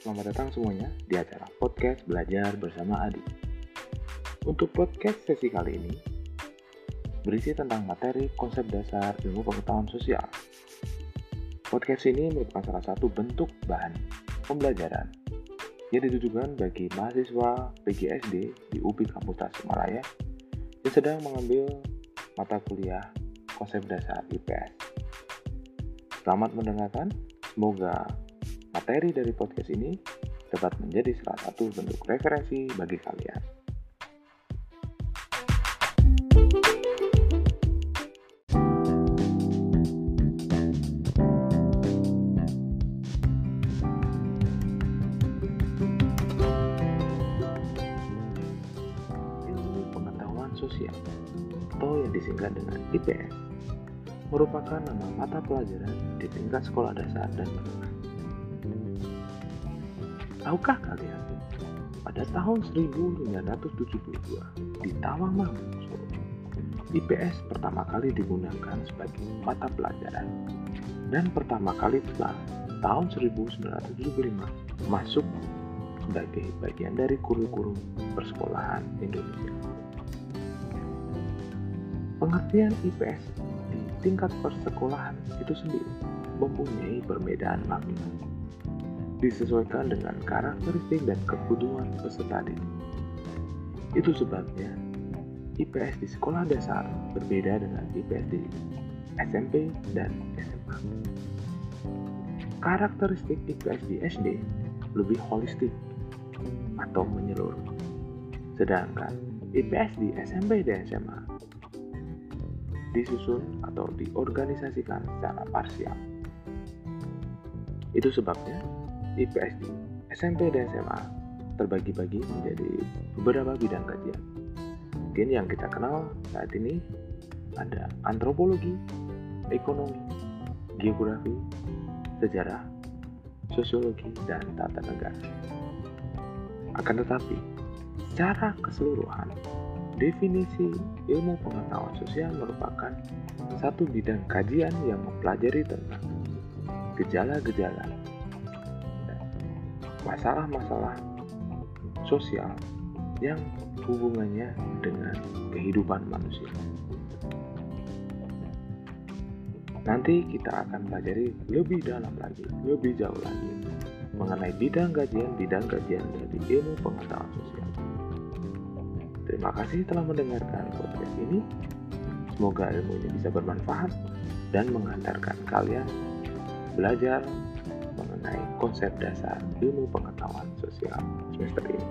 datang semuanya di acara podcast Belajar Bersama Adi. Untuk podcast sesi kali ini, berisi tentang materi konsep dasar ilmu pengetahuan sosial. Podcast ini merupakan salah satu bentuk bahan pembelajaran yang ditujukan bagi mahasiswa PGSD di UPI Kampus Tasikmalaya yang sedang mengambil mata kuliah konsep dasar IPS. Selamat mendengarkan, semoga materi dari podcast ini dapat menjadi salah satu bentuk referensi bagi kalian. Ilmu pengetahuan sosial atau yang disingkat dengan IPS merupakan nama mata pelajaran di tingkat sekolah dasar dan menengah. Tahukah kalian, pada tahun 1972 di Tawangmangu, IPS pertama kali digunakan sebagai mata pelajaran dan pertama kali setelah tahun 1975 masuk sebagai bagian dari kurikulum persekolahan Indonesia. Pengertian IPS di tingkat persekolahan itu sendiri mempunyai perbedaan makna disesuaikan dengan karakteristik dan kebutuhan peserta didik. Itu sebabnya IPS di sekolah dasar berbeda dengan IPS di SMP dan SMA. Karakteristik IPS di SD lebih holistik atau menyeluruh. Sedangkan IPS di SMP dan SMA disusun atau diorganisasikan secara parsial. Itu sebabnya IPS di SMP dan SMA terbagi-bagi menjadi beberapa bidang kajian. Mungkin yang kita kenal saat ini ada antropologi, ekonomi, geografi, sejarah, sosiologi, dan tata negara. Akan tetapi, secara keseluruhan, definisi ilmu pengetahuan sosial merupakan satu bidang kajian yang mempelajari tentang gejala-gejala masalah-masalah sosial yang hubungannya dengan kehidupan manusia. Nanti kita akan pelajari lebih dalam lagi, lebih jauh lagi mengenai bidang kajian-bidang kajian dari ilmu pengetahuan sosial. Terima kasih telah mendengarkan podcast ini. Semoga ilmu ini bisa bermanfaat dan mengantarkan kalian belajar konsep dasar ilmu pengetahuan sosial semester ini.